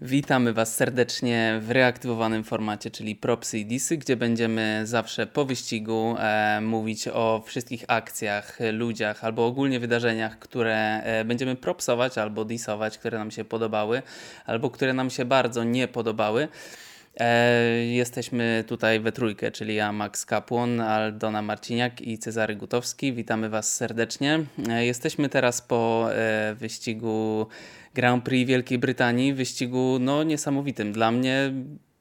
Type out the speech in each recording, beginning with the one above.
Witamy Was serdecznie w reaktywowanym formacie, czyli Propsy i Disy, gdzie będziemy zawsze po wyścigu e, mówić o wszystkich akcjach, ludziach albo ogólnie wydarzeniach, które e, będziemy propsować albo disować, które nam się podobały albo które nam się bardzo nie podobały. E, jesteśmy tutaj we trójkę, czyli ja, Max Kapłon, Aldona Marciniak i Cezary Gutowski. Witamy Was serdecznie. E, jesteśmy teraz po e, wyścigu Grand Prix Wielkiej Brytanii, wyścigu no niesamowitym. Dla mnie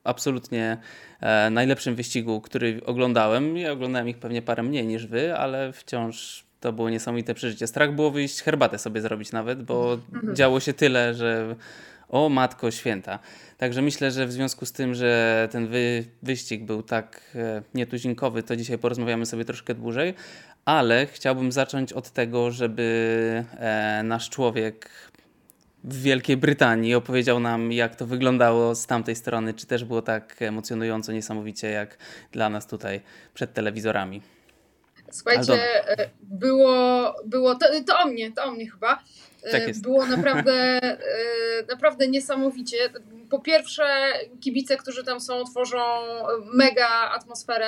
absolutnie e, najlepszym wyścigu, który oglądałem. Ja oglądałem ich pewnie parę mniej niż wy, ale wciąż to było niesamowite przeżycie. Strach było wyjść herbatę sobie zrobić nawet, bo mhm. działo się tyle, że o matko święta. Także myślę, że w związku z tym, że ten wy, wyścig był tak e, nietuzinkowy, to dzisiaj porozmawiamy sobie troszkę dłużej, ale chciałbym zacząć od tego, żeby e, nasz człowiek w Wielkiej Brytanii opowiedział nam, jak to wyglądało z tamtej strony, czy też było tak emocjonująco, niesamowicie, jak dla nas tutaj przed telewizorami. Słuchajcie, e, było, było to, to o mnie, to o mnie chyba. Tak było naprawdę, e, naprawdę niesamowicie. Po pierwsze, kibice, którzy tam są, tworzą mega atmosferę.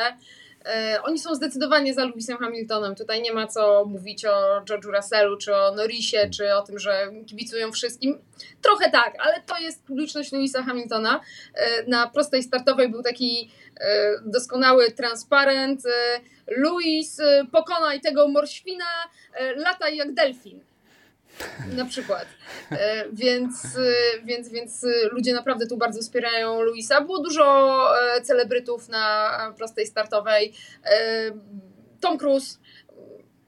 E, oni są zdecydowanie za Lewisem Hamiltonem. Tutaj nie ma co mówić o George'u Russellu, czy o Norrisie, czy o tym, że kibicują wszystkim. Trochę tak, ale to jest publiczność Lewisa Hamiltona. Na prostej startowej był taki doskonały transparent. Lewis, pokonaj tego morświna, lataj jak delfin na przykład. E, więc, e, więc, więc ludzie naprawdę tu bardzo wspierają Luisa. Było dużo e, celebrytów na prostej startowej. Tom Cruise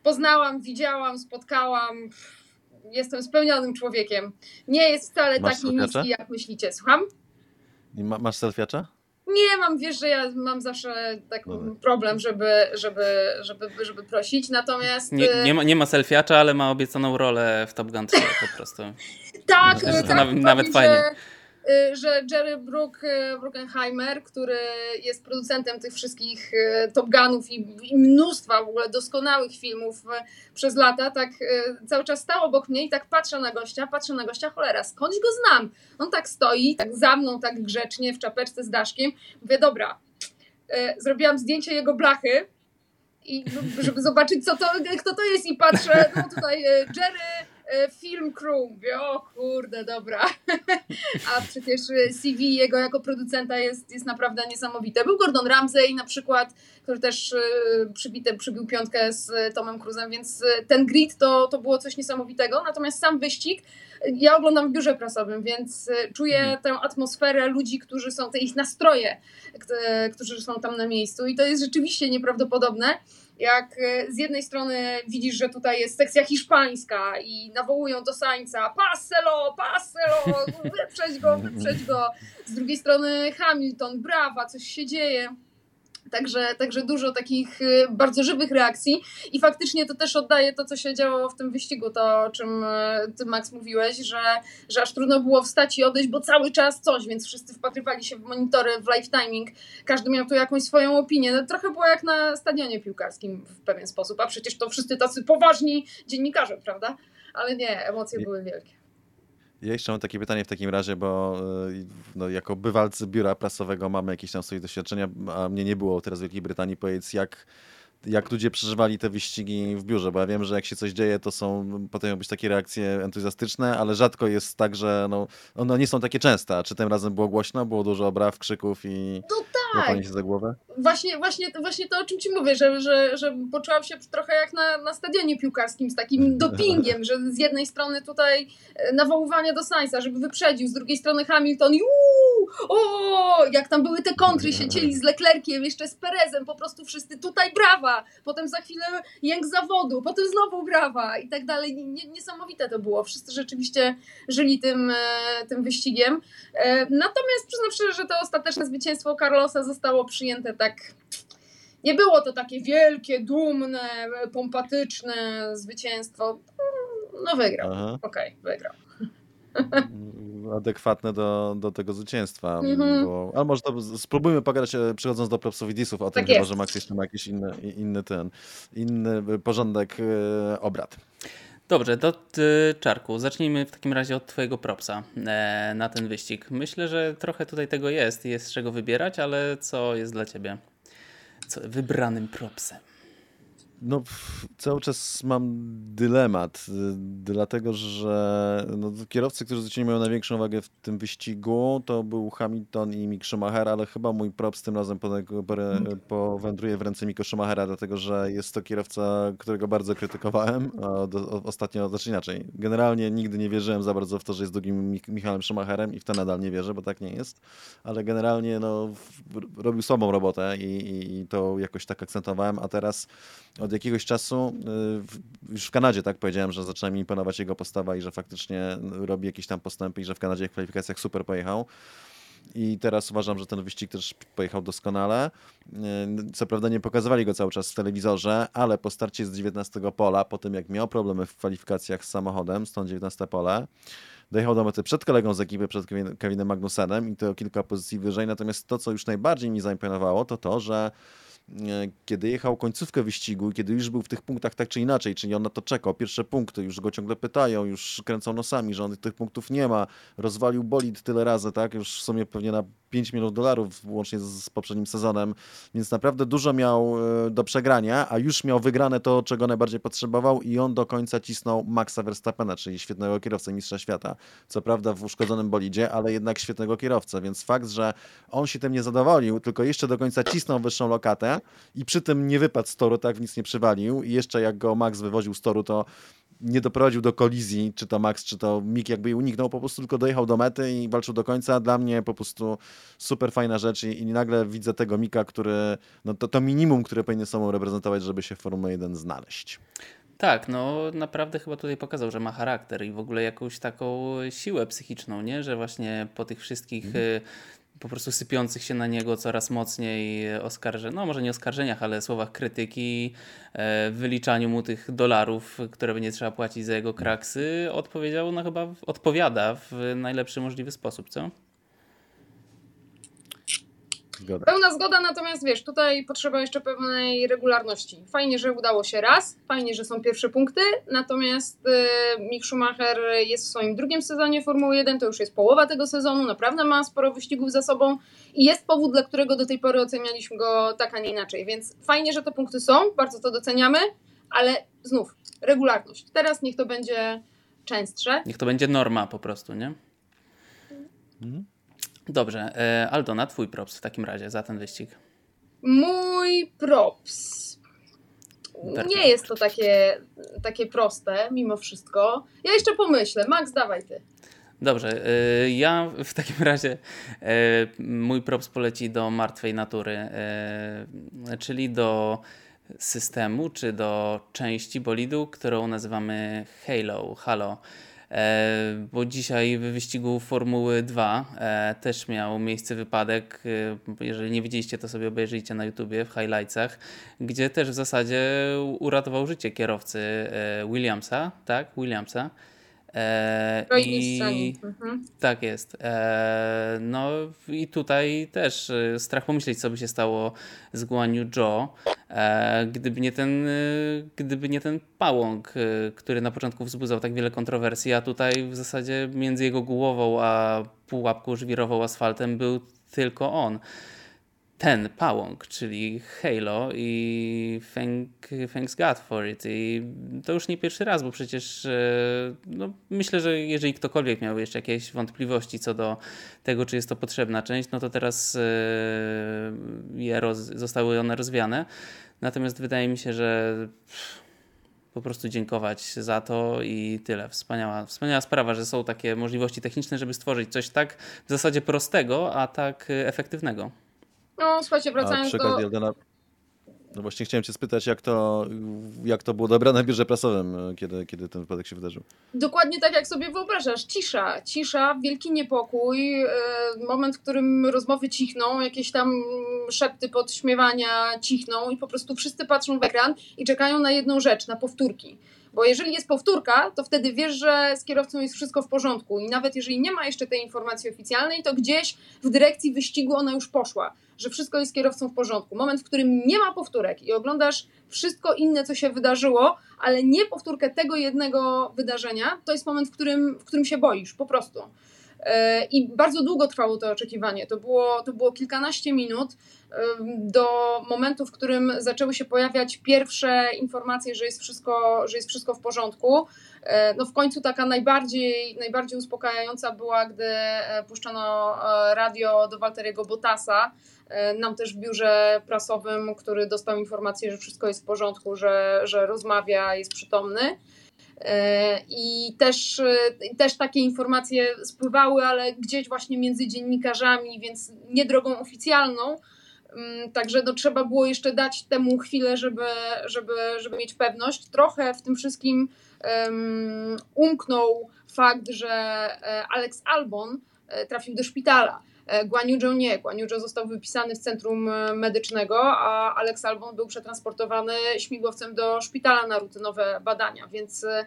poznałam, widziałam, spotkałam. Jestem spełnionym człowiekiem. Nie jest wcale Masz taki niski, jak myślicie. Słucham? Ma, masz selfiacza? Nie mam, wiesz, że ja mam zawsze taki problem, żeby, żeby, żeby, żeby prosić, natomiast... Nie, y, nie, ma, nie ma selfiacza, ale ma obiecaną rolę w Top Gun 3 po prostu. tak, to, tak, nawet, nawet fajnie. Że że Jerry Brook, y, Bruckenheimer, który jest producentem tych wszystkich y, Top Gunów i, i mnóstwa w ogóle doskonałych filmów przez lata, tak cały czas stał obok mnie i tak patrzę na gościa, patrzę na gościa, cholera, skądś go znam? On tak stoi, tak za mną, tak grzecznie, w czapeczce z daszkiem. Mówię, dobra, zrobiłam zdjęcie jego blachy, i żeby zobaczyć, co to, kto to jest i patrzę, no tutaj Jerry film crew. Mówię, o kurde, dobra. A przecież e, CV jego jako producenta jest, jest naprawdę niesamowite. Był Gordon Ramsay na przykład, który też e, przybite, przybił piątkę z Tomem Cruzem, więc ten grid to, to było coś niesamowitego. Natomiast sam wyścig ja oglądam w biurze prasowym, więc czuję mhm. tę atmosferę ludzi, którzy są, te ich nastroje, którzy są tam na miejscu i to jest rzeczywiście nieprawdopodobne jak e, z jednej strony widzisz, że tutaj jest sekcja hiszpańska i nawołują do Sańca paselo, paselo, wyprzeć go, wyprzeć go. Z drugiej strony Hamilton, brawa, coś się dzieje. Także, także dużo takich y, bardzo żywych reakcji i faktycznie to też oddaje to, co się działo w tym wyścigu, to o czym y, ty Max mówiłeś, że, że aż trudno było wstać i odejść, bo cały czas coś, więc wszyscy wpatrywali się w monitory, w live timing, każdy miał tu jakąś swoją opinię. No, trochę było jak na stadionie piłkarskim w pewien sposób, a przecież to wszyscy tacy poważni dziennikarze, prawda? Ale nie, emocje były wielkie. Ja jeszcze mam takie pytanie w takim razie, bo e, no, jako bywalcy biura prasowego mamy jakieś tam swoje doświadczenia, a mnie nie było teraz w Wielkiej Brytanii. Powiedz, jak jak ludzie przeżywali te wyścigi w biurze, bo ja wiem, że jak się coś dzieje, to są potem być takie reakcje entuzjastyczne, ale rzadko jest tak, że no, one nie są takie częste. Czy tym razem było głośno, było dużo obraw, krzyków i no tak. się za głowę? Właśnie, właśnie, właśnie to, o czym ci mówię, że, że, że poczułam się trochę jak na, na stadionie piłkarskim z takim dopingiem, że z jednej strony tutaj e, nawoływanie do Sainza, żeby wyprzedził, z drugiej strony Hamilton i uuu, o, jak tam były te kontry, siedzieli z Leclerciem, jeszcze z Perezem, po prostu wszyscy tutaj brawa, potem za chwilę jęk zawodu, potem znowu brawa i tak dalej. Niesamowite to było. Wszyscy rzeczywiście żyli tym, e, tym wyścigiem. E, natomiast przyznam szczerze, że to ostateczne zwycięstwo Carlosa zostało przyjęte tak nie było to takie wielkie, dumne, pompatyczne zwycięstwo. No wygrał. Okej, okay, wygrał. adekwatne do, do tego zwycięstwa. Mm-hmm. Bo, ale może to spróbujmy pogadać, e, przechodząc do Propsowidisów, o tak tym, że Max jeszcze ma jakiś inny, inny ten, inny porządek e, obrad. Dobrze, to Czarku, zacznijmy w takim razie od Twojego propsa e, na ten wyścig. Myślę, że trochę tutaj tego jest, jest z czego wybierać, ale co jest dla Ciebie co, wybranym propsem? No, cały czas mam dylemat, y, dlatego że no, kierowcy, którzy zwrócili moją największą uwagę w tym wyścigu, to był Hamilton i Mick Schumacher, ale chyba mój props tym razem powędruje w ręce Miko Schumachera, dlatego że jest to kierowca, którego bardzo krytykowałem ostatnio, znaczy inaczej. Generalnie nigdy nie wierzyłem za bardzo w to, że jest drugim Michałem Schumacherem i w to nadal nie wierzę, bo tak nie jest, ale generalnie no, robił słabą robotę i, i, i to jakoś tak akcentowałem, a teraz od jakiegoś czasu, y, już w Kanadzie tak powiedziałem, że zaczyna mi imponować jego postawa i że faktycznie robi jakieś tam postępy i że w Kanadzie w kwalifikacjach super pojechał. I teraz uważam, że ten wyścig też pojechał doskonale. Y, co prawda nie pokazywali go cały czas w telewizorze, ale po starcie z 19 pola, po tym jak miał problemy w kwalifikacjach z samochodem, stąd 19 pole, dojechał do mety przed kolegą z ekipy, przed Kevinem Magnusenem i to kilka pozycji wyżej. Natomiast to, co już najbardziej mi zaimponowało, to to, że kiedy jechał końcówkę wyścigu, kiedy już był w tych punktach tak czy inaczej, czyli on na to czekał, pierwsze punkty, już go ciągle pytają, już kręcą nosami, że on tych punktów nie ma, rozwalił bolid tyle razy, tak, już w sumie pewnie na 5 milionów dolarów łącznie z, poprzednim sezonem, więc naprawdę dużo miał e, do przegrania, a już miał wygrane to, czego najbardziej potrzebował i on do końca cisnął Maxa Verstappena, czyli świetnego kierowcę mistrza świata. Co prawda w uszkodzonym bolidzie, ale jednak świetnego kierowcę, więc fakt, że on się tym nie zadowolił, tylko jeszcze do końca cisnął wyższą lokatę i przy tym nie wypadł z toru, tak, nic nie przywalił i jeszcze jak go Max wywoził z toru, to nie doprowadził do kolizji, czy to Max, czy to Mick jakby jej uniknął, po prostu tylko dojechał do mety i walczył do końca. Dla mnie po prostu super fajna rzecz i, i nagle widzę tego Mika, który, no to, to minimum, które powinny sobą reprezentować, żeby się w Formule 1 znaleźć. Tak, no naprawdę chyba tutaj pokazał, że ma charakter i w ogóle jakąś taką siłę psychiczną, nie? Że właśnie po tych wszystkich mm po prostu sypiących się na niego coraz mocniej oskarżeń, no może nie oskarżeniach, ale słowach krytyki, e, wyliczaniu mu tych dolarów, które będzie trzeba płacić za jego kraksy, odpowiedział, no chyba odpowiada w najlepszy możliwy sposób, co? Zgoda. Pełna zgoda, natomiast wiesz, tutaj potrzeba jeszcze pewnej regularności. Fajnie, że udało się raz, fajnie, że są pierwsze punkty, natomiast y, Mick Schumacher jest w swoim drugim sezonie Formuły 1, to już jest połowa tego sezonu, naprawdę ma sporo wyścigów za sobą i jest powód, dla którego do tej pory ocenialiśmy go tak, a nie inaczej. Więc fajnie, że te punkty są, bardzo to doceniamy, ale znów, regularność. Teraz niech to będzie częstsze. Niech to będzie norma po prostu, nie? Mhm. Dobrze. E, Aldona, twój props w takim razie za ten wyścig. Mój props. Nie jest to takie, takie proste, mimo wszystko. Ja jeszcze pomyślę. Max, dawaj ty. Dobrze, e, ja w takim razie e, mój props poleci do martwej natury, czyli do systemu, czy do części bolidu, którą nazywamy Halo, Halo. E, bo dzisiaj w wyścigu Formuły 2 e, też miał miejsce wypadek. E, jeżeli nie widzieliście, to sobie obejrzyjcie na YouTubie w highlightsach, gdzie też w zasadzie uratował życie kierowcy Williamsa, tak? Williamsa. E, I mhm. tak jest. E, no i tutaj też e, strach pomyśleć, co by się stało z Guan Yu Zhou, e, gdyby nie ten, e, gdyby nie ten pałąk, e, który na początku wzbudzał tak wiele kontrowersji, a tutaj w zasadzie między jego głową a pułapką żwirową asfaltem był tylko on ten pałąk, czyli Halo i thank, thanks God for it. I to już nie pierwszy raz, bo przecież e, no, myślę, że jeżeli ktokolwiek miał jeszcze jakieś wątpliwości co do tego, czy jest to potrzebna część, no to teraz e, je roz, zostały one rozwiane. Natomiast wydaje mi się, że po prostu dziękować za to i tyle. Wspaniała, wspaniała sprawa, że są takie możliwości techniczne, żeby stworzyć coś tak w zasadzie prostego, a tak efektywnego. No, słuchajcie, wracając do... No właśnie chciałem cię spytać, jak to, jak to było dobrane w biurze prasowym, kiedy, kiedy ten wypadek się wydarzył. Dokładnie tak, jak sobie wyobrażasz. Cisza, cisza, wielki niepokój, e, moment, w którym rozmowy cichną, jakieś tam szepty podśmiewania cichną i po prostu wszyscy patrzą w ekran i czekają na jedną rzecz, na powtórki Bo jeżeli jest powtórka, to wtedy wiesz, że z kierowcą jest wszystko w porządku i nawet jeżeli nie ma jeszcze tej informacji oficjalnej, to gdzieś w dyrekcji wyścigu ona już poszła, że wszystko jest z kierowcą w porządku. Moment, w którym nie ma powtórek i oglądasz wszystko inne, co się wydarzyło, ale nie powtórkę tego jednego wydarzenia, to jest moment, w którym, w którym się boisz, po prostu. E, I bardzo długo trwało to oczekiwanie. To było, to było kilkanaście minut do momentu, w którym zaczęły się pojawiać pierwsze informacje, że jest wszystko, że jest wszystko w porządku. E, no w końcu taka najbardziej, najbardziej uspokajająca była, gdy e, puszczono radio do Walteriego Botasa, nam też w biurze prasowym, który dostał informację, że wszystko jest w porządku, że, że rozmawia, jest przytomny. E, I też, e, też takie informacje spływały, ale gdzieś właśnie między dziennikarzami, więc nie drogą oficjalną. Mm, także no, trzeba było jeszcze dać temu chwilę, żeby, żeby, żeby mieć pewność. Trochę w tym wszystkim um, umknął fakt, że e, Alex Albon trafił do szpitala. E, Guaniujo nie. Guaniujo został wypisany z centrum e, medycznego, a Alex Albon był przetransportowany śmigłowcem do szpitala na rutynowe badania, więc e,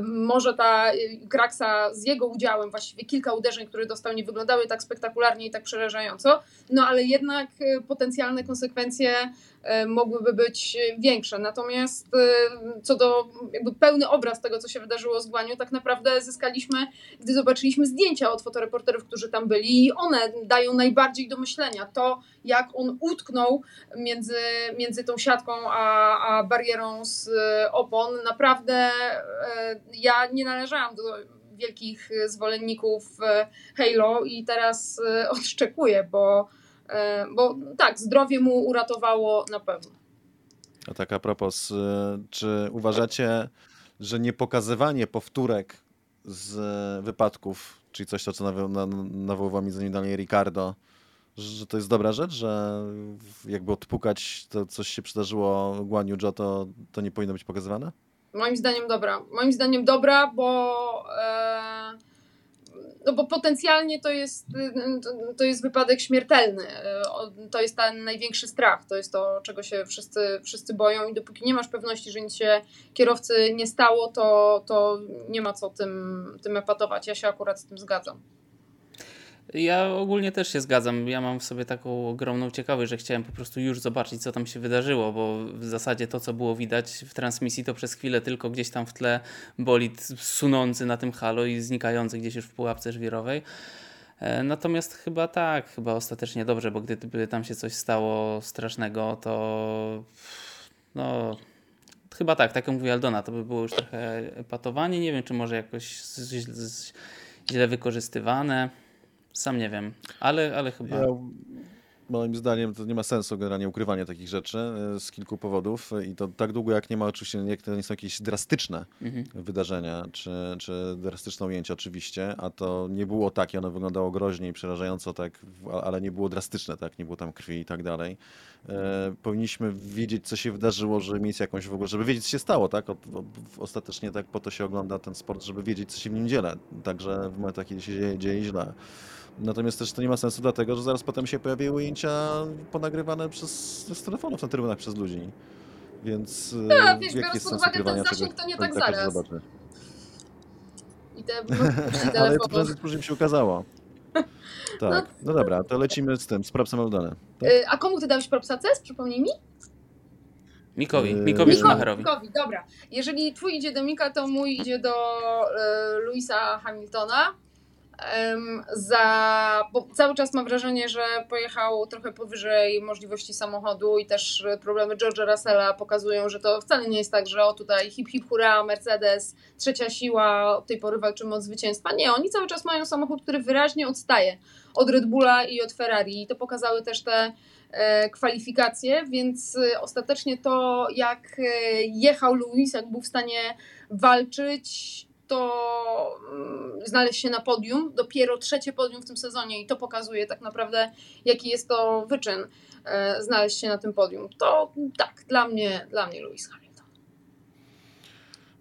może ta kraksa z jego udziałem, właściwie kilka uderzeń, które dostał, nie wyglądały tak spektakularnie i tak przerażająco, no ale jednak potencjalne konsekwencje mogłyby być większe. Natomiast co do jakby pełny obraz tego, co się wydarzyło z Guaniu, tak naprawdę zyskaliśmy, gdy zobaczyliśmy zdjęcia od fotoreporterów, którzy tam byli i one dają najbardziej do myślenia. To, jak on utknął między, między tą siatką a, a barierą z opon, naprawdę e, ja nie należałam do wielkich zwolenników Halo i teraz odszczekuję, bo E, bo tak, zdrowie mu uratowało na pewno. A tak a propos, e, czy uważacie, że niepokazywanie powtórek z wypadków, czyli coś, to, co nawoływał mi zanim dalej Ricardo, że to jest dobra rzecz, że jakby odpukać to, coś się przydarzyło Guan Yu to, to nie powinno być pokazywane? Moim zdaniem dobra. Moim zdaniem dobra, bo... E no bo potencjalnie to jest, to jest wypadek śmiertelny. To jest ten największy strach. To jest to, czego się wszyscy, wszyscy boją i dopóki nie masz pewności, że nic się kierowcy nie stało, to, to nie ma co tym, tym epatować. Ja się akurat z tym zgadzam. Ja ogólnie też się zgadzam. Ja mam w sobie taką ogromną ciekawość, że chciałem po prostu już zobaczyć, co tam się wydarzyło, bo w zasadzie to, co było widać w transmisji, to przez chwilę tylko gdzieś tam w tle bolid sunący na tym halo i znikający gdzieś już w pułapce żwirowej. E, natomiast chyba tak, chyba ostatecznie dobrze, bo gdyby tam się coś stało strasznego, to no chyba tak, tak jak mówi Aldona, to by było już trochę patowanie. Nie wiem, czy może jakoś źle wykorzystywane. Sam nie wiem, ale, ale chyba. Ja, moim zdaniem to nie ma sensu generalnie ukrywanie takich rzeczy e, z kilku powodów i to tak długo jak nie ma oczywiście, jak to nie są jakieś drastyczne mhm. wydarzenia, czy, czy drastyczne ujęcia oczywiście, a to nie było takie, ono wyglądało groźnie i przerażająco tak, ale nie było drastyczne, tak, nie było tam krwi i tak dalej. E, powinniśmy wiedzieć, co się wydarzyło, żeby mieć jakąś w ogóle, żeby wiedzieć, co się stało, tak? O, o, ostatecznie tak po to się ogląda ten sport, żeby wiedzieć, co się w nim dzieje, także w momentach, kiedy się dzieje, dzieje źle. Natomiast też to nie ma sensu dlatego, że zaraz potem się pojawiły ujęcia ponagrywane przez, z telefonów na trybunach przez ludzi. Więc no, wiesz, biorąc pod uwagę ten zasięg, to nie tak zaraz. Zobaczy. I te Ale to prędzej później się ukazało. Tak, no, no dobra, to lecimy z tym, z propsem Aldanem. Tak? Y, a komu ty dałeś propsa CES, przypomnij mi? Mikowi, y, Mikowi Schumacherowi. Mikowi, dobra. Jeżeli twój idzie do Mika, to mój idzie do y, Louisa Hamiltona za, bo cały czas mam wrażenie, że pojechał trochę powyżej możliwości samochodu i też problemy George'a Russella pokazują, że to wcale nie jest tak, że o tutaj hip hip hura, Mercedes, trzecia siła, od tej pory walczymy o zwycięstwa. Nie, oni cały czas mają samochód, który wyraźnie odstaje od Red Bulla i od Ferrari i to pokazały też te e, kwalifikacje, więc e, ostatecznie to jak e, jechał Luis, jak był w stanie walczyć to mm, znaleźć się na podium, dopiero trzecie podium w tym sezonie i to pokazuje tak naprawdę, jaki jest to wyczyn e, znaleźć się na tym podium. To tak, dla mnie, dla mnie Lewis.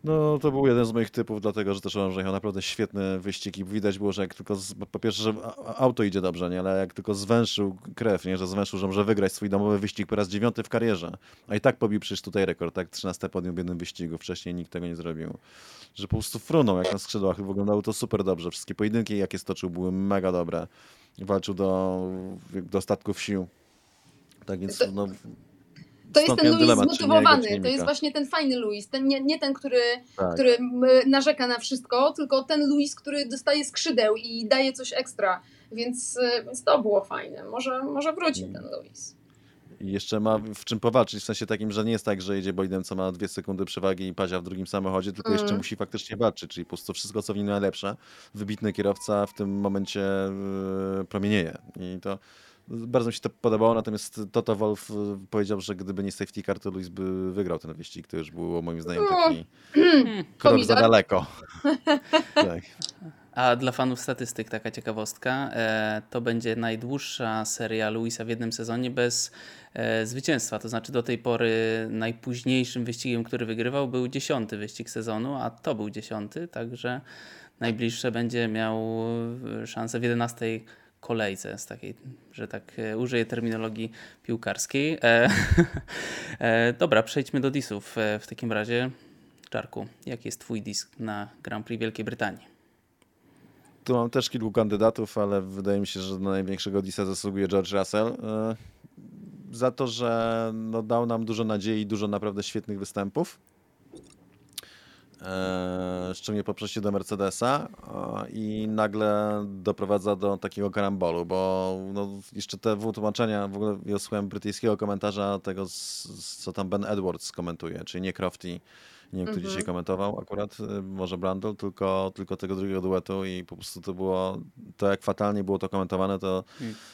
No, to był jeden z moich typów, dlatego że też że jechał naprawdę świetny wyścig i widać było, że jak tylko, z, po pierwsze, że auto idzie dobrze, nie? ale jak tylko zwęszył krew, nie? że zwęszył, że może wygrać swój domowy wyścig po raz dziewiąty w karierze, a i tak pobił przecież tutaj rekord, tak? 13 podium w jednym wyścigu, wcześniej nikt tego nie zrobił. Że po prostu frunął jak na skrzydłach, wyglądało to super dobrze, wszystkie pojedynki jakie stoczył były mega dobre. Walczył do, do ostatków sił. Tak więc, no, to jest ten Louis zmotywowany, to jest właśnie ten fajny Louis, ten, nie, nie ten, który, tak. który narzeka na wszystko, tylko ten Louis, który dostaje skrzydeł i daje coś ekstra, więc, e, więc to było fajne. Może, może wróci mm. ten Louis. I jeszcze ma w czym powalczyć, w sensie takim, że nie jest tak, że jedzie bolidem, co ma dwie sekundy przewagi i pazia w drugim samochodzie, tylko mm. jeszcze musi faktycznie walczyć, czyli po prostu wszystko, co w nim najlepsze. Wybitny kierowca w tym momencie yy, promienieje. I to bardzo mi się to podobało, natomiast Toto Wolf y, powiedział, że gdyby nie safety car, to Luis by wygrał ten wyścig. To już było moim zdaniem taki krok za daleko. tak. A dla fanów statystyk taka ciekawostka, e, to będzie najdłuższa seria Luisa w jednym sezonie bez e, zwycięstwa. To znaczy do tej pory najpóźniejszym wyścigiem, który wygrywał był dziesiąty wyścig sezonu, a to był dziesiąty, także najbliższe będzie miał e, szansę w jedenastej kolejce, z takiej, że tak e, użyję terminologii piłkarskiej. E, e, dobra, przejdźmy do disów. E, w takim razie, Czarku, jaki jest Twój disk na Grand Prix Wielkiej Brytanii? Tu mam też kilku kandydatów, ale wydaje mi się, że na największego disa zasługuje George Russell. E, za to, że no, dał nam dużo nadziei, dużo naprawdę świetnych występów e, szczególnie po przejściu do Mercedesa e, i nagle doprowadza do takiego karambolu, bo no, jeszcze te wytłumaczenia, w ogóle ja słuchałem brytyjskiego komentarza tego, z, co tam Ben Edwards komentuje, czyli nie Crofty, nie wiem, kto dzisiaj mhm. komentował akurat, e, może Brandel, tylko, tylko tego drugiego duetu i po prostu to było, to jak fatalnie było to komentowane, to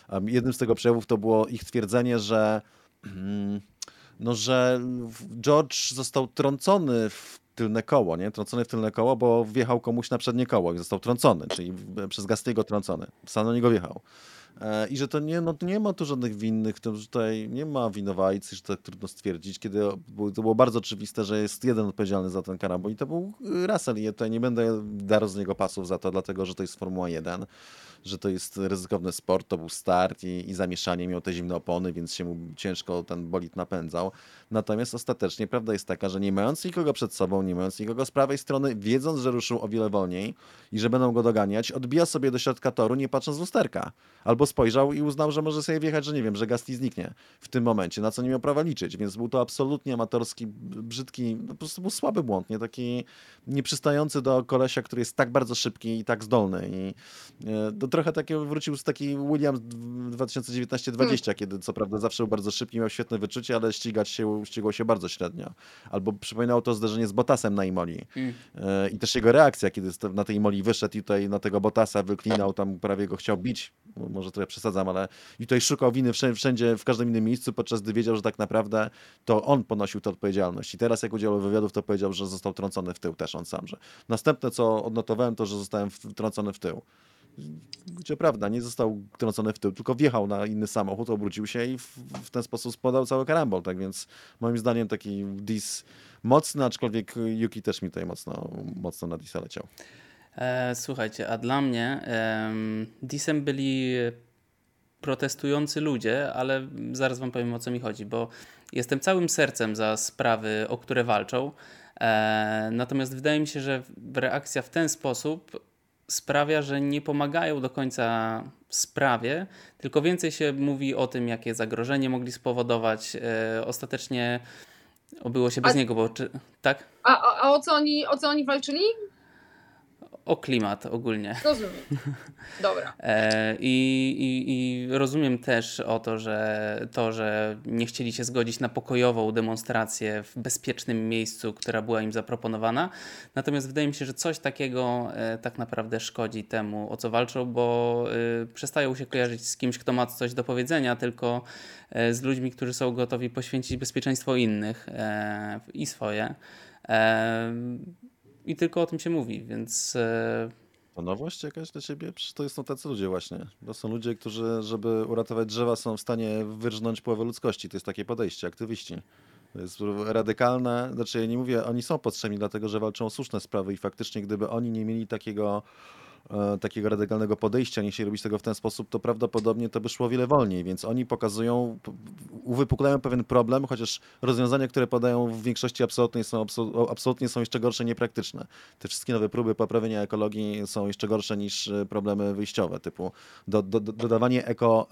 um, jednym z tego przejawów to było ich twierdzenie, że no, że George został trącony w tylne koło, nie? Trącony w tylne koło, bo wjechał komuś na przednie koło i został trącony, czyli przez Gastiego trącony. Sam na niego wjechał. E, I że to nie, no, nie ma tu żadnych winnych, to, tutaj nie ma winowajcy, że tak trudno stwierdzić, kiedy to było bardzo oczywiste, że jest jeden odpowiedzialny za ten karambol i to był Russell i ja tutaj nie będę darł z niego pasów za to, dlatego że to jest Formuła 1 że to jest ryzykowny sport, to był start i, i zamieszanie, miał te zimne opony, więc się mu ciężko ten bolid napędzał. Natomiast ostatecznie prawda jest taka, że nie mając nikogo przed sobą, nie mając nikogo z prawej strony, wiedząc, że ruszył o wiele wolniej i że będą go doganiać, odbija sobie do środka toru, nie patrząc w lusterka. Albo spojrzał i uznał, że może sobie wjechać, że nie wiem, że Gasti zniknie w tym momencie, na co nie miał prawa liczyć. Więc był to absolutnie amatorski, brzydki, no po prostu był słaby błąd, nie taki nieprzystający do kolesia, który jest tak bardzo szybki i tak zdolny. I e, to trochę takie wrócił z taki Williams 2019-20, hmm. kiedy co prawda zawsze był bardzo szybki, miał świetne wyczucie, ale ścigać się, ścigał się bardzo średnio. Albo przypominało to zderzenie z Botasem na Imoli. Hmm. E, I też jego reakcja, kiedy na tej Imoli wyszedł i tutaj na tego Botasa wyklinał, tam prawie go chciał bić, może trochę przesadzam, ale i tutaj szukał winy wszędzie, w każdym innym miejscu, podczas gdy wiedział, że tak naprawdę to on ponosił tę odpowiedzialność. I teraz jak udzielał wywiadów, to powiedział, że został trącony w tył też on sam. Że następne, co odnotowałem, to, że zostałem wtrącony w tył gdzie prawda, nie został trącony w tył, tylko wjechał na inny samochód, obrócił się i w, w ten sposób spodał cały karambol, tak więc moim zdaniem taki dis mocny, aczkolwiek Yuki też mi tutaj mocno, mocno na disa leciał. E, słuchajcie, a dla mnie e, disem byli protestujący ludzie, ale zaraz wam powiem o co mi chodzi, bo jestem całym sercem za sprawy, o które walczą, e, natomiast wydaje mi się, że reakcja w ten sposób sprawia, że nie pomagają do końca sprawie, tylko więcej się mówi o tym, jakie zagrożenie mogli spowodować. E, ostatecznie obyło się bez a, niego, bo czy, tak? A, a, a o, co oni, o co oni walczyli? O klimat ogólnie. Rozumiem. Dobra. E, i, i, I rozumiem też o to, że to, że nie chcieli się zgodzić na pokojową demonstrację w bezpiecznym miejscu, która była im zaproponowana. Natomiast wydaje mi się, że coś takiego e, tak naprawdę szkodzi temu, o co walczą, bo e, przestają się kojarzyć z kimś, kto ma coś do powiedzenia, tylko z ludźmi, którzy są gotowi poświęcić bezpieczeństwo innych i swoje. I tylko o tym się mówi, więc. E, to nowość jakaś dla ciebie? To są tacy ludzie właśnie. To są ludzie, którzy, żeby uratować drzewa, są w stanie wyrżnąć połowę ludzkości. To jest takie podejście, aktywiści. To jest radykalne, znaczy ja nie mówię, oni są potrzebni dlatego, że walczą o słuszne sprawy i faktycznie gdyby oni nie mieli takiego takiego radykalnego podejścia, nie chcieli robić tego w ten sposób, to prawdopodobnie to by szło wiele wolniej, więc oni pokazują, uwypuklają pewien problem, chociaż rozwiązania, które podają w większości absolutnie są, absolutnie są jeszcze gorsze, niepraktyczne. Te wszystkie nowe próby poprawienia ekologii są jeszcze gorsze niż e, problemy wyjściowe, typu do, do, dodawanie eko,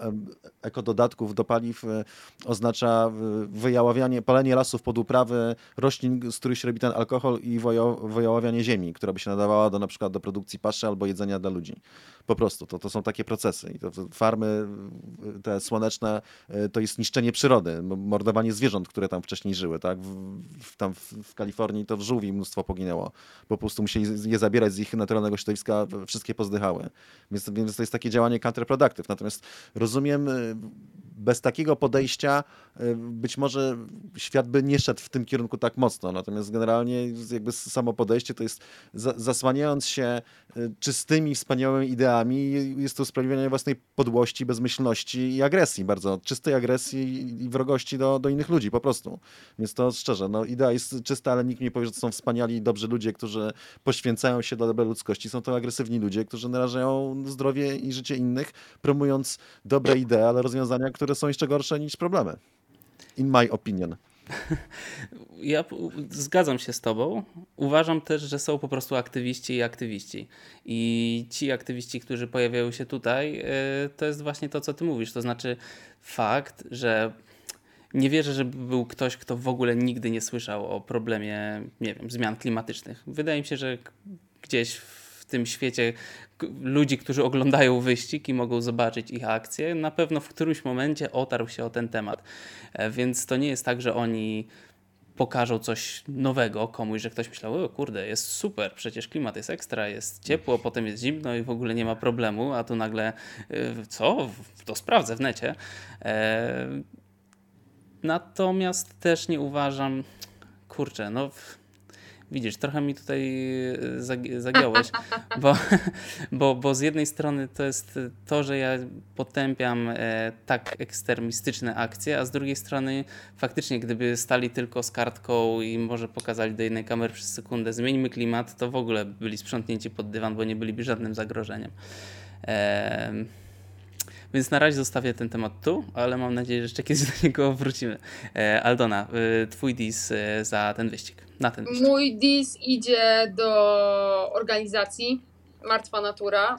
eko dodatków do paliw e, oznacza wyjaławianie, palenie lasów pod uprawy roślin, z których się robi ten alkohol i wyjaławianie ziemi, która by się nadawała do na przykład do produkcji paszy albo jedzenia jedzenia dla ludzi. Po prostu to, to są takie procesy. I to, farmy te słoneczne e, to jest niszczenie przyrody, mordowanie zwierząt, które tam wcześniej żyły. Tak? W, w tam w, w, Kalifornii to żółwi mnóstwo poginęło. Po prostu musieli je zabierać z ich naturalnego środowiska, wszystkie pozdychały. Więc, więc to jest takie działanie counterproductive. Natomiast rozumiem, e, bez takiego podejścia e, być może świat by nie szedł w tym kierunku tak mocno. Natomiast generalnie jakby samo podejście to jest zasłaniając się czystymi, wspaniałymi ideami jest to usprawiedliwienie własnej podłości, bezmyślności i agresji, bardzo czystej agresji i wrogości do, do innych ludzi po prostu. Więc to szczerze, no idea jest czysta, ale nikt nie powie, że to są wspaniali, dobrzy ludzie, którzy poświęcają się dla dobra ludzkości. Są to agresywni ludzie, którzy narażają zdrowie i życie innych, promując dobre idee, ale rozwiązania, które są jeszcze gorsze niż problemy. In my opinion. Ja zgadzam się z Tobą. Uważam też, że są po prostu aktywiści i aktywiści. I ci aktywiści, którzy pojawiają się tutaj, y, to jest właśnie to, co Ty mówisz. To znaczy fakt, że nie wierzę, żeby był ktoś, kto w ogóle nigdy nie słyszał o problemie, nie wiem, zmian klimatycznych. Wydaje mi się, że gdzieś w tym świecie ludzi, którzy oglądają wyścig i mogą zobaczyć ich akcje, na pewno w którymś momencie otarł się o ten temat. E, więc to nie jest tak, że oni pokażą coś nowego komuś, że ktoś myślał, o kurde, jest super, przecież klimat jest ekstra, jest ciepło, potem jest zimno i w ogóle nie ma problemu, a tu nagle e, co? To sprawdzę w necie. E, natomiast też nie uważam, kurczę, no Widzisz, trochę mi tutaj e, zagiąłeś, bo, bo, bo z jednej strony to jest to, że ja potępiam e, tak ekstremistyczne akcje, a z drugiej strony faktycznie gdyby stali tylko z kartką i może pokazali do jednej kamery przez sekundę zmieńmy klimat, to w ogóle byli sprzątnięci pod dywan, bo nie byliby żadnym zagrożeniem. Eee, więc na razie zostawię ten temat tu, ale mam nadzieję, że jeszcze kiedyś do niego wrócimy. E, Aldona, e, twój dis e, za ten wyścig, na ten wyścig. Mój dis idzie do organizacji Martwa Natura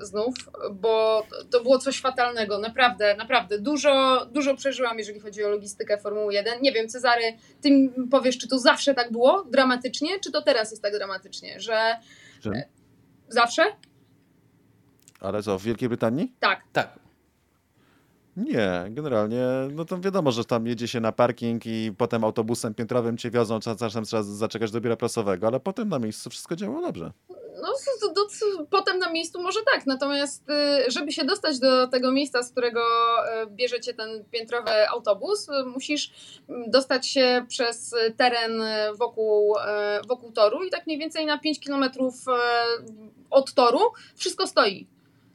znów, bo to było coś fatalnego, naprawdę, naprawdę. Dużo, dużo przeżyłam, jeżeli chodzi o logistykę Formuły 1. Nie wiem, Cezary, ty mi powiesz, czy to zawsze tak było dramatycznie, czy to teraz jest tak dramatycznie, że... że? Zawsze? Ale co, w Wielkiej Brytanii? Tak. Tak. Nie, generalnie, no to wiadomo, że tam jedzie się na parking i potem autobusem piętrowym cię wiozą, czasem trzeba zaczekać do biura prasowego, ale potem na miejscu wszystko działało dobrze. No, to, to, to, potem na miejscu może tak, natomiast y, żeby się dostać do tego miejsca, z którego y, bierzecie ten piętrowy autobus, y, musisz mm, dostać się przez teren wokół, wokół toru i tak mniej więcej na 5 kilometrów od toru wszystko stoi.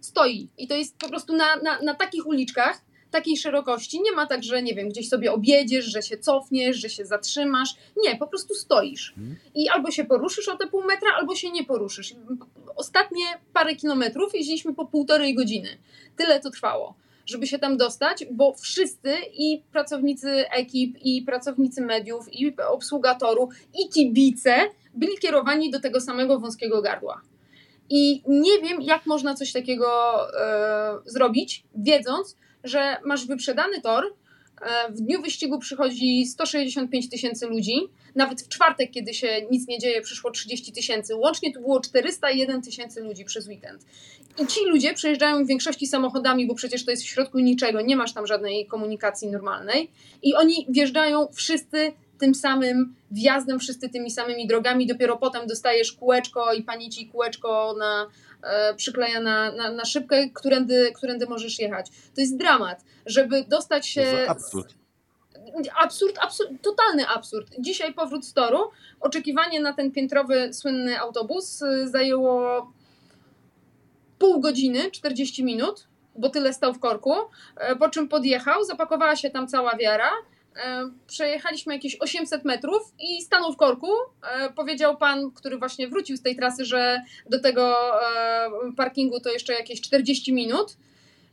Stoi. I to jest po prostu na, na, na takich uliczkach, takiej szerokości. Nie ma tak, że nie wiem, gdzieś sobie objedziesz, że się cofniesz, że się zatrzymasz. Nie, po prostu stoisz. Mhm. I albo się poruszysz o te pół metra, albo się nie poruszysz. Ostatnie parę kilometrów jeździliśmy po półtorej godziny. Tyle to trwało żeby się tam dostać, bo wszyscy i pracownicy ekip, i pracownicy mediów, i obsługa toru, i kibice byli kierowani do tego samego wąskiego gardła. I nie wiem, jak można coś takiego e, zrobić, wiedząc, że masz wyprzedany tor, e, w dniu wyścigu przychodzi 165 tysięcy ludzi. Nawet w czwartek, kiedy się nic nie dzieje, przyszło 30 tysięcy. Łącznie tu było 401 tysięcy ludzi przez weekend. I ci ludzie przejeżdżają w większości samochodami, bo przecież to jest w środku niczego, nie masz tam żadnej komunikacji normalnej. I oni wjeżdżają wszyscy tym samym wjazdem, wszyscy tymi samymi drogami. Dopiero potem dostajesz kółeczko i pani ci kółeczko na, przykleja na, na, na szybkę, którędy, którędy możesz jechać. To jest dramat. Żeby dostać się. absurd. Absurd, absurd, totalny absurd. Dzisiaj powrót z toru, oczekiwanie na ten piętrowy, słynny autobus y, zajęło pół godziny, 40 minut, bo tyle stał w korku, e, po czym podjechał, zapakowała się tam cała wiara, E, przejechaliśmy jakieś 800 metrów i stanął w korku. E, powiedział pan, który właśnie wrócił z tej trasy, że do tego e, parkingu to jeszcze jakieś 40 minut.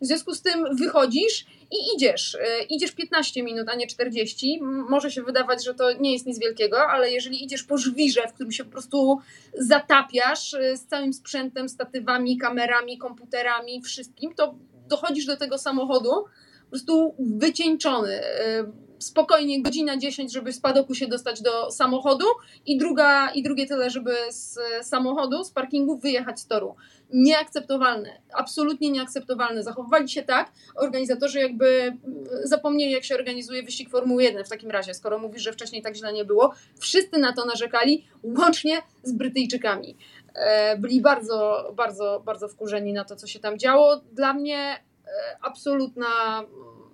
W związku z tym wychodzisz i idziesz. Idziesz 15 minut, a nie 40. Może się wydawać, że to nie jest nic wielkiego, ale jeżeli idziesz po żwirze, w którym się po prostu zatapiasz z całym sprzętem, statywami, kamerami, komputerami, wszystkim, to dochodzisz do tego samochodu po prostu wycieńczony spokojnie godzina 10, żeby z padoku się dostać do samochodu i, druga, i drugie tyle, żeby z samochodu, z parkingu wyjechać z toru. Nieakceptowalne, absolutnie nieakceptowalne. Zachowywali się tak, organizatorzy jakby mm, zapomnieli, jak się organizuje wyścig Formuły 1 w takim razie, skoro mówisz, że wcześniej tak źle nie było. Wszyscy na to narzekali, łącznie z Brytyjczykami. E, byli bardzo, bardzo, bardzo wkurzeni na to, co się tam działo. Dla mnie e, absolutna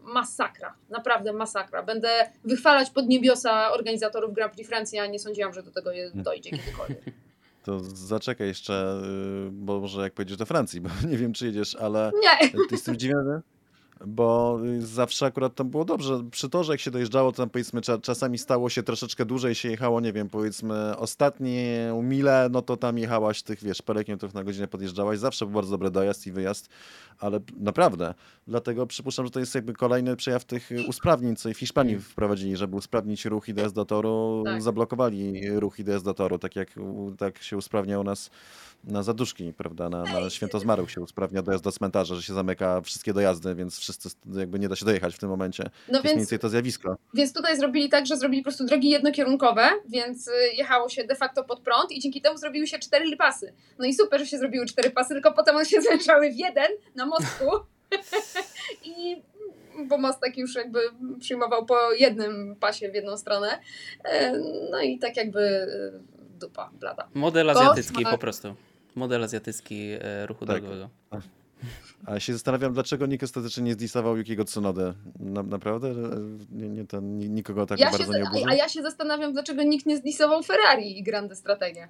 masakra, naprawdę masakra. Będę wychwalać pod niebiosa organizatorów Grand Prix Francji, a nie sądziłam, że do tego dojdzie kiedykolwiek. To zaczekaj jeszcze, y, bo może jak pojedziesz do Francji, bo nie wiem, czy jedziesz, ale nie. ty jestem zdziwiony, bo zawsze akurat tam było dobrze. Przy torze, jak się dojeżdżało, to tam powiedzmy czasami stało się troszeczkę dłużej, się jechało, nie wiem, powiedzmy ostatnie mile, no to tam jechałaś tych, wiesz, parę kilometrów na godzinę podjeżdżałaś. Zawsze był bardzo dobry dojazd i wyjazd, ale naprawdę. Dlatego przypuszczam, że to jest jakby kolejny przejaw tych usprawnień, co i w Hiszpanii mm. wprowadzili, żeby usprawnić ruch i dojazd do toru, tak. zablokowali ruch i dojazd do toru, tak jak tak się usprawnia u nas na zaduszki, prawda, na, na święto zmarłych się usprawnia dojazd do cmentarza, że się zamyka wszystkie dojazdy, więc wszyscy jakby nie da się dojechać w tym momencie. No więc, mniej więcej to zjawisko. Więc tutaj zrobili tak, że zrobili po prostu drogi jednokierunkowe, więc y, jechało się de facto pod prąd i dzięki temu zrobiły się cztery pasy. No i super, że się zrobiły cztery pasy, tylko potem one się złączały w jeden na mostku i bo most taki już jakby przyjmował po jednym pasie w jedną stronę. E, no i tak jakby y, dupa blada. Model azjatycki po prostu model azjatycki e, ruchu tak. drogowego. A się zastanawiam, dlaczego nikt ostatecznie nie zdisował Yukiego Tsunodę. Na, naprawdę? Nie, nie, to, nikogo tak ja bardzo się, nie oburzył? A ja się zastanawiam, dlaczego nikt nie zdisował Ferrari i Grande Strategię.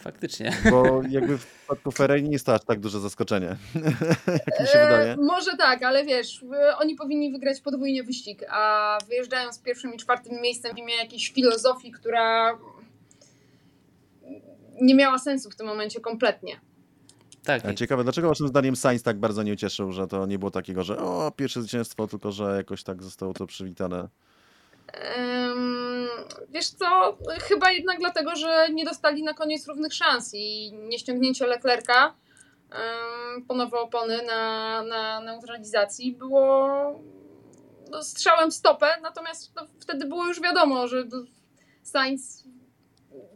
Faktycznie. Bo jakby w przypadku Ferrari nie jest to aż tak duże zaskoczenie, jak mi się e, wydaje. Może tak, ale wiesz, oni powinni wygrać podwójnie wyścig, a wyjeżdżają z pierwszym i czwartym miejscem w imię jakiejś filozofii, która nie miała sensu w tym momencie kompletnie. Tak. Ciekawe, dlaczego waszym zdaniem Sainz tak bardzo nie ucieszył, że to nie było takiego, że o, pierwsze zwycięstwo, tylko że jakoś tak zostało to przywitane? Um, wiesz co, chyba jednak dlatego, że nie dostali na koniec równych szans i nieściągnięcie Leclerca um, po nowe opony na, na neutralizacji było no, strzałem w stopę, natomiast no, wtedy było już wiadomo, że Sainz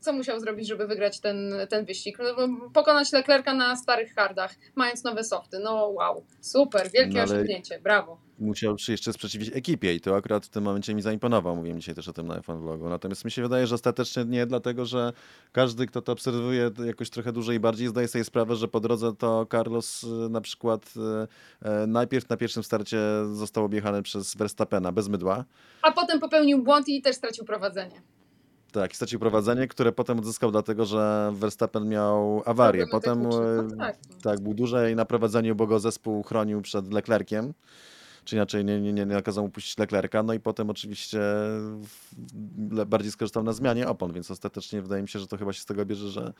co musiał zrobić, żeby wygrać ten, ten wyścig? No, pokonać Leclerca na starych hardach, mając nowe softy. No wow, super, wielkie no, osiągnięcie, brawo. Musiał się jeszcze sprzeciwić ekipie i to akurat w tym momencie mi zaimponował. Mówiłem dzisiaj też o tym na F1 vlogu. Natomiast mi się wydaje, że ostatecznie nie, dlatego że każdy, kto to obserwuje jakoś trochę dłużej i bardziej, zdaje sobie sprawę, że po drodze to Carlos y, na przykład e, e, najpierw na pierwszym starcie został objechany przez Verstappena bez mydła. A potem popełnił błąd i też stracił prowadzenie. Tak, stracił prowadzenie, które potem odzyskał dlatego, że Verstappen miał awarię. Potem no tak. tak, był dłużej na prowadzeniu, bo go zespół chronił przed Leclerkiem. Czy inaczej nie, nie, nie nakazał mu puścić Leclerca. No i potem oczywiście bardziej skorzystał na zmianie opon, więc ostatecznie wydaje mi się, że to chyba się z tego bierze, że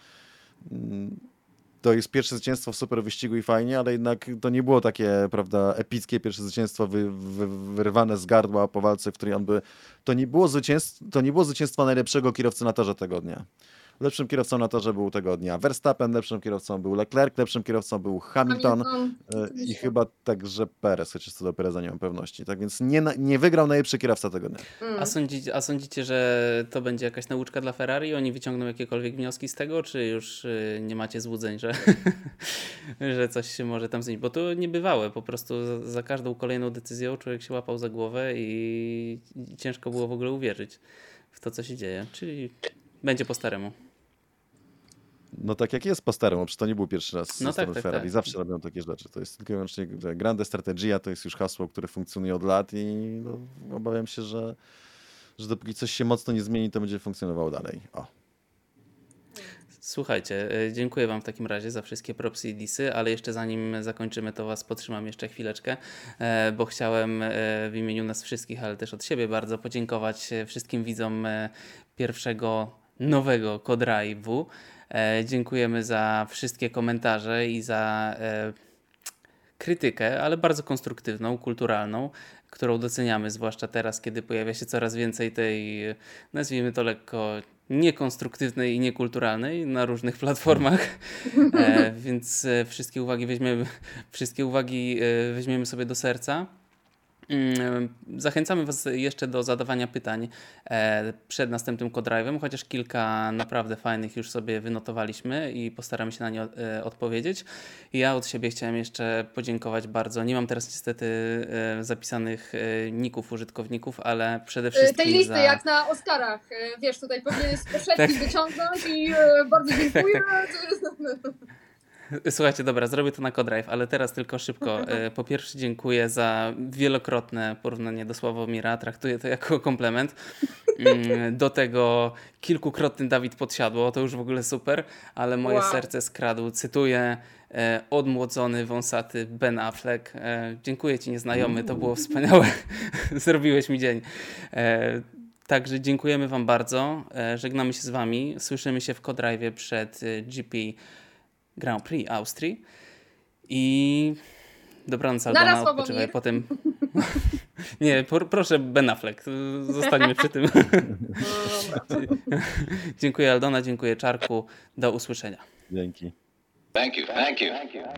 mm, to jest pierwsze zwycięstwo w super wyścigu i fajnie, ale jednak to nie było takie, prawda, epickie pierwsze zwycięstwo wy, wy, wyrwane z gardła po walce, w której on by... To nie było zwycięstwo, to nie było najlepszego kierowcy na torze tego dnia. Lepszym kierowcą na torze był tego dnia Verstappen, lepszym kierowcą był Leclerc, lepszym kierowcą był Hamilton, Hamilton. E, i chyba także Perez, chociaż co do Pereza nie mam pewności. Tak więc nie, nie wygrał najlepszy kierowca tego dnia. Mm. A, sądzicie, a sądzicie, że to będzie jakaś nauczka dla Ferrari? Oni wyciągną jakiekolwiek wnioski z tego, czy już y, nie macie złudzeń, że, że coś się może tam zmienić? Bo to niebywałe, po prostu za, za każdą kolejną decyzją człowiek się łapał za głowę i ciężko było w ogóle uwierzyć w to, co się dzieje. Czyli będzie po staremu. No tak jak jest po staremu, przecież to nie był pierwszy raz no tak, tak, Ferrari. Tak. Zawsze robią takie rzeczy. To jest tylko i wyłącznie grande strategia, to jest już hasło, które funkcjonuje od lat i no, obawiam się, że, że dopóki coś się mocno nie zmieni, to będzie funkcjonowało dalej. O. Słuchajcie, e, dziękuję Wam w takim razie za wszystkie propsy i disy, ale jeszcze zanim zakończymy, to Was potrzymam jeszcze chwileczkę, e, bo chciałem e, w imieniu nas wszystkich, ale też od siebie bardzo podziękować wszystkim widzom pierwszego nowego Kodrive'u. Dziękujemy za wszystkie komentarze i za krytykę, ale bardzo konstruktywną, kulturalną, którą doceniamy, zwłaszcza teraz, kiedy pojawia się coraz więcej tej, nazwijmy to lekko, niekonstruktywnej i niekulturalnej na różnych platformach. E, więc e, wszystkie uwagi weźmiemy, wszystkie uwagi e, weźmiemy sobie do serca. Mm, zachęcamy Was jeszcze do zadawania pytań e, przed następnym Codrive'em, chociaż kilka naprawdę fajnych już sobie wynotowaliśmy i postaramy się na nie e, odpowiedzieć. Ja od siebie chciałem jeszcze podziękować bardzo. Nie mam teraz niestety e, zapisanych ników użytkowników, ale przede wszystkim. Tej listy za... jak na Oscarach. Wiesz, tutaj powinieneś z tak. wyciągnąć i bardzo tak, dziękuję. Tak, tak. Słuchajcie, dobra, zrobię to na Codrive, ale teraz tylko szybko. E, po pierwsze dziękuję za wielokrotne porównanie do Sławomira, traktuję to jako komplement. Mm, do tego kilkukrotny Dawid Podsiadło, to już w ogóle super, ale moje wow. serce skradł, cytuję, e, odmłodzony, wąsaty Ben Affleck. E, dziękuję Ci nieznajomy, to było wspaniałe, zrobiłeś mi dzień. Także dziękujemy Wam bardzo, żegnamy się z Wami, słyszymy się w Codrive przed GP Grand Prix Austrii. I dobranoc Aldona, odpoczywaj potem. Nie, por, proszę Ben Affleck, zostańmy przy tym. dziękuję Aldona, dziękuję Czarku, do usłyszenia. Dzięki. Thank you, thank you. Thank you.